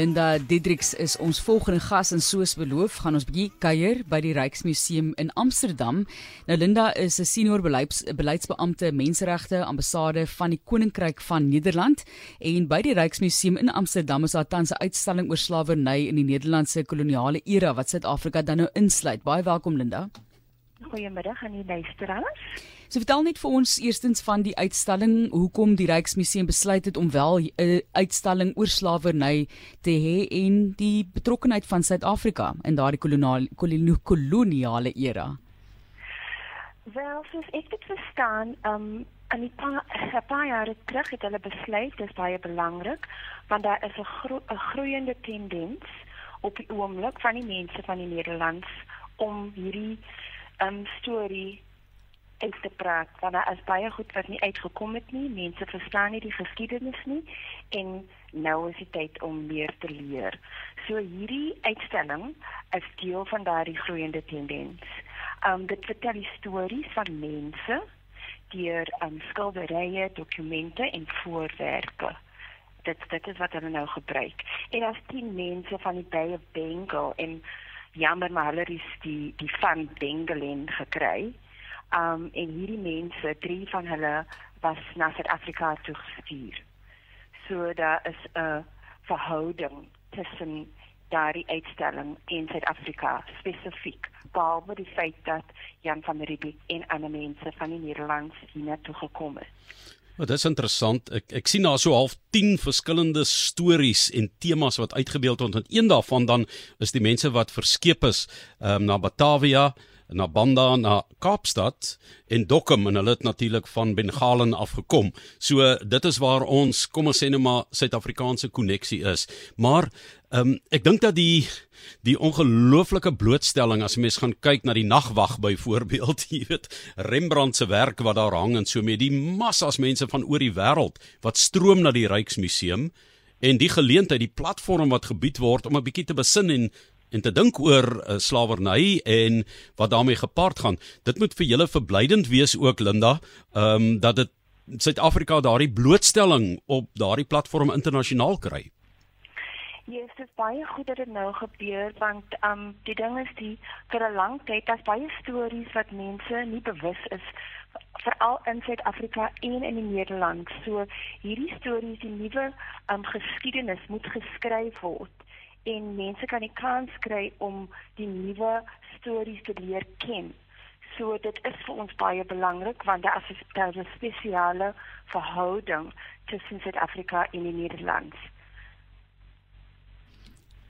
Linda Diedriks is ons volgende gas en soos beloof gaan ons bietjie kuier by die Ryksmuseum in Amsterdam. Nou Linda is 'n senior beleids, beleidsbeampte menseregte ambassade van die Koninkryk van Nederland en by die Ryksmuseum in Amsterdam is daar tans 'n uitstalling oor slawerny in die Nederlandse koloniale era wat Suid-Afrika dan nou insluit. Baie welkom Linda. Goeiemiddag aan die luisteraars. So vertel net vir ons eerstens van die uitstalling, hoekom die Ryksmuseum besluit het om wel 'n uitstalling oor slawerny te hê en die betrokkeheid van Suid-Afrika in daardie koloniale koloniale era. Wel, soos ek dit verstaan, um en die paar, paar jare terug het hulle besluit dis baie belangrik want daar is 'n gro groeiende tendens op die oomblik van die mense van die Nederlands om hierdie um storie uit te praat want daar is baie goed wat nie uitgekom het nie. Mense verstaan nie die geskiedenis nie en nou is die tyd om meer te leer. So hierdie uitstalling is deel van daardie groeiende tendens. Um dit vertel die stories van mense deur um skilderye dokumente en voorwerpe. Dit dit is wat hulle nou gebruik. En as 10 mense van die Bay of Bengal en jammer maar hulle het die die van Bengalin gekry. Um en hierdie mense, drie van hulle was na Suid-Afrika toe gestuur. So daar is 'n verhouding tussen daardie uitstalling in Suid-Afrika spesifiek. Behalwe die feit dat Jan van Riebeeck en ander mense van die Nederlands hier toe gekom het. Maar dit is interessant. Ek ek sien daar so half 10 verskillende stories en temas wat uitgebeeld word. En een daarvan dan is die mense wat verskeep is um, na Batavia, na Banda, na Kaapstad en Dokkum en hulle het natuurlik van Bengalen afgekom. So dit is waar ons, kom ons sê nou maar Suid-Afrikaanse koneksie is. Maar Ehm um, ek dink dat die die ongelooflike blootstelling as mens gaan kyk na die nagwag byvoorbeeld, jy weet, Rembrandt se werk wat daar hang en so mee die massas mense van oor die wêreld wat stroom na die Ryksmuseum en die geleentheid, die platform wat gebied word om 'n bietjie te besin en en te dink oor uh, slawerny en wat daarmee gepaard gaan. Dit moet vir julle verblydend wees ook Linda, ehm um, dat dit Suid-Afrika daardie blootstelling op daardie platform internasionaal kry. Ja, dit is baie goed dat dit nou gebeur want um die ding is die vir 'n lang tyd daar's baie stories wat mense nie bewus is veral in Suid-Afrika en in die Nederland. So hierdie stories, die nuwe um geskiedenis moet geskryf word en mense kan die kans kry om die nuwe stories te leer ken. So dit is vir ons baie belangrik want daar is 'n spesiale verhouding tussen Suid-Afrika en die Nederland.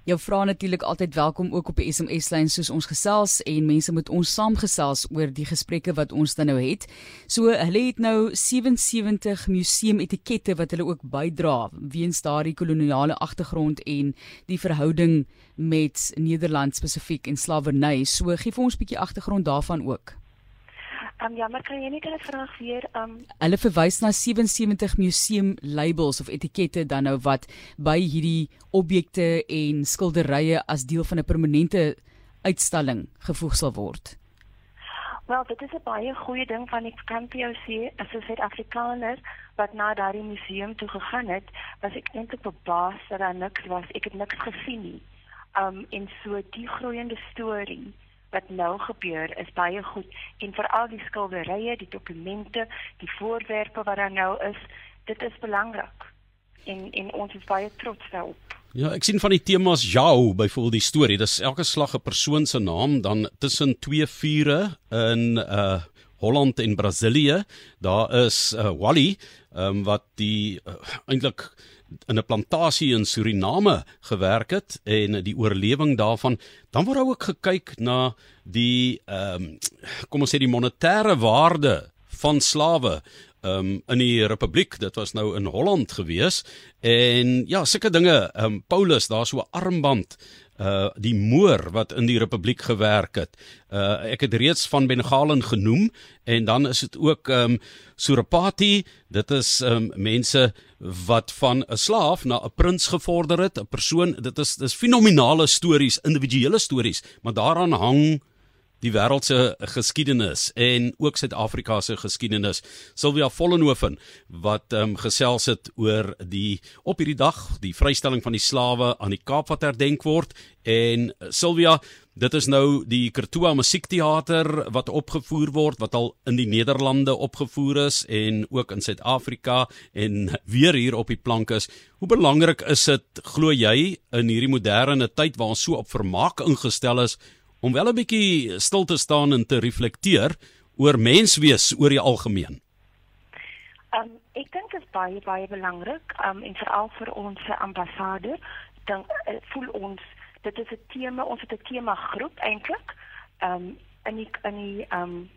Jou vrae natuurlik altyd welkom ook op die SMS lyn soos ons gesels en mense moet ons saamgesels oor die gesprekke wat ons dan nou het. So hulle het nou 77 museum etikette wat hulle ook bydra weens daardie koloniale agtergrond en die verhouding met Nederland spesifiek en slawerny. So gee vir ons 'n bietjie agtergrond daarvan ook. Um, ja, maar kan jy net 'n vraag weer um Hulle verwys na 77 museum labels of etikette dan nou wat by hierdie objekte en skilderye as deel van 'n permanente uitstalling gevoeg sal word. Wel, dit is 'n baie goeie ding van ek kan vir jou sê as 'n Suid-Afrikaner wat na daardie museum toe gegaan het, was ek eintlik verbaas dat daar niks was. Ek het niks gesien nie. Um en so die groeiende storie wat nou gebeur is baie goed en veral die skilderye, die dokumente, die voorwerpe wat daar nou is, dit is belangrik. En en ons is baie trots daarop. Ja, ek sien van die temas jou byvoorbeeld die storie, dis elke slag 'n persoon se naam dan tussen twee vure in uh Holland en Brasilië. Daar is uh, Wally, um, wat die uh, eintlik in 'n plantasie in Suriname gewerk het en die oorlewing daarvan, dan word ook gekyk na die ehm um, kom ons sê die monetêre waarde van slawe um, in die republiek dit was nou in Holland gewees en ja sulke dinge um, Paulus daar so 'n armband uh die moor wat in die republiek gewerk het. Uh ek het reeds van Bengalen genoem en dan is dit ook um Surapati, dit is um mense wat van 'n slaaf na 'n prins gevorder het, 'n persoon, dit is dis fenominale stories, individuele stories, maar daaraan hang die wêreld se geskiedenis en ook Suid-Afrika se geskiedenis. Sylvia Vollenhoven wat ehm um, gesels het oor die op hierdie dag die vrystelling van die slawe aan die Kaap wat herdenk word en Sylvia Dit is nou die Kertua Musiekteater wat opgevoer word wat al in die Nederlande opgevoer is en ook in Suid-Afrika en weer hier op die plank is. Hoe belangrik is dit glo jy in hierdie moderne tyd waar ons so op vermaak ingestel is om wel 'n bietjie stil te staan en te reflekteer oor menswees oor die algemeen? Um, ek dink dit is baie baie belangrik um, en veral vir ons ambassade dan uh, voel ons dit is 'n tema, ons het 'n tema groep eintlik. Ehm um, in die in die ehm um,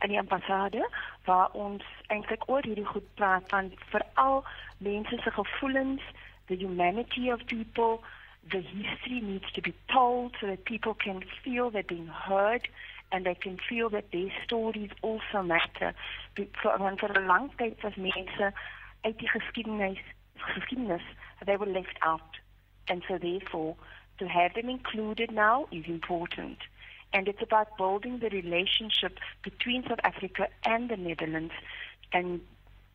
in die ambassade waar ons eintlik oor hierdie goed praat van veral mense se gevoelens, the humanity of people, the history needs to be told so that people can feel they're being heard and they can feel that their stories also matter. Want vir 'n lang tyd was mense uit die geskiedenis geskiedenis they were left out and so therefore to have them included now is important. And it's about building the relationship between South Africa and the Netherlands and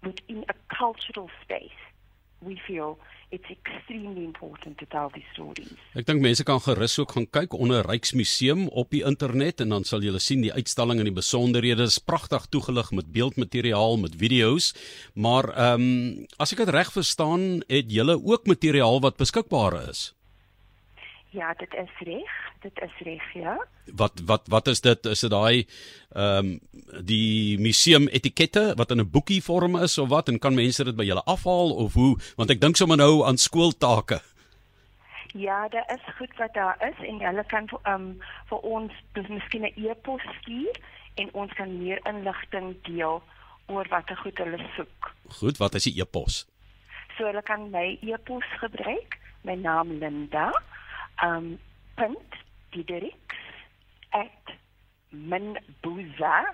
within a cultural space. We feel it's extremely important to tell these stories. Ek dink mense kan gerus ook gaan kyk onder Ryksmuseum op die internet en dan sal julle sien die uitstalling en die besonderhede is pragtig toegelig met beeldmateriaal, met video's. Maar ehm um, as ek dit reg verstaan, het julle ook materiaal wat beskikbaar is. Ja, dit is reg. Dit is reg, ja. Wat wat wat is dit? Is dit daai ehm um, die museum etikette wat in 'n boekie vorm is of wat en kan mense dit by julle afhaal of hoe? Want ek dink sommer nou aan skooltake. Ja, daar is goed wat daar is en hulle kan ehm um, vir ons miskien 'n e-pos stuur en ons kan meer inligting deel oor watter goed hulle soek. Goed, wat is die e-pos? So hulle kan my e-pos gebruik. My naam Linda um punt Diedericks at minbuza.nl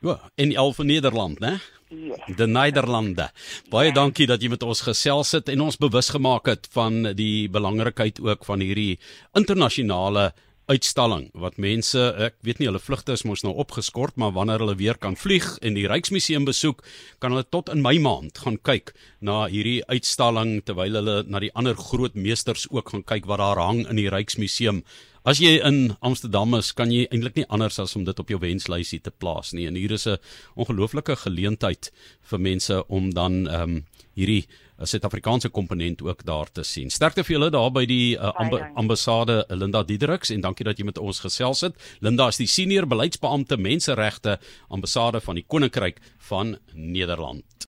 Ja, in al van Nederland, né? Ja. De Nederlande. Baie ja. dankie dat jy met ons gesels het en ons bewus gemaak het van die belangrikheid ook van hierdie internasionale uitstalling wat mense ek weet nie hulle vlugte is mos nou opgeskort maar wanneer hulle weer kan vlieg en die Ryksmuseum besoek kan hulle tot in Mei maand gaan kyk na hierdie uitstalling terwyl hulle na die ander groot meesters ook gaan kyk wat daar hang in die Ryksmuseum As jy in Amsterdam is, kan jy eintlik nie anders as om dit op jou wenslysie te plaas nie. En hier is 'n ongelooflike geleentheid vir mense om dan ehm um, hierdie uh, Suid-Afrikaanse komponent ook daar te sien. Sterkte vir julle daar by die uh, amb ambassade Linda Diedericks en dankie dat jy met ons gesels het. Linda is die senior beleidsbeampte menseregte ambassade van die Koninkryk van Nederland.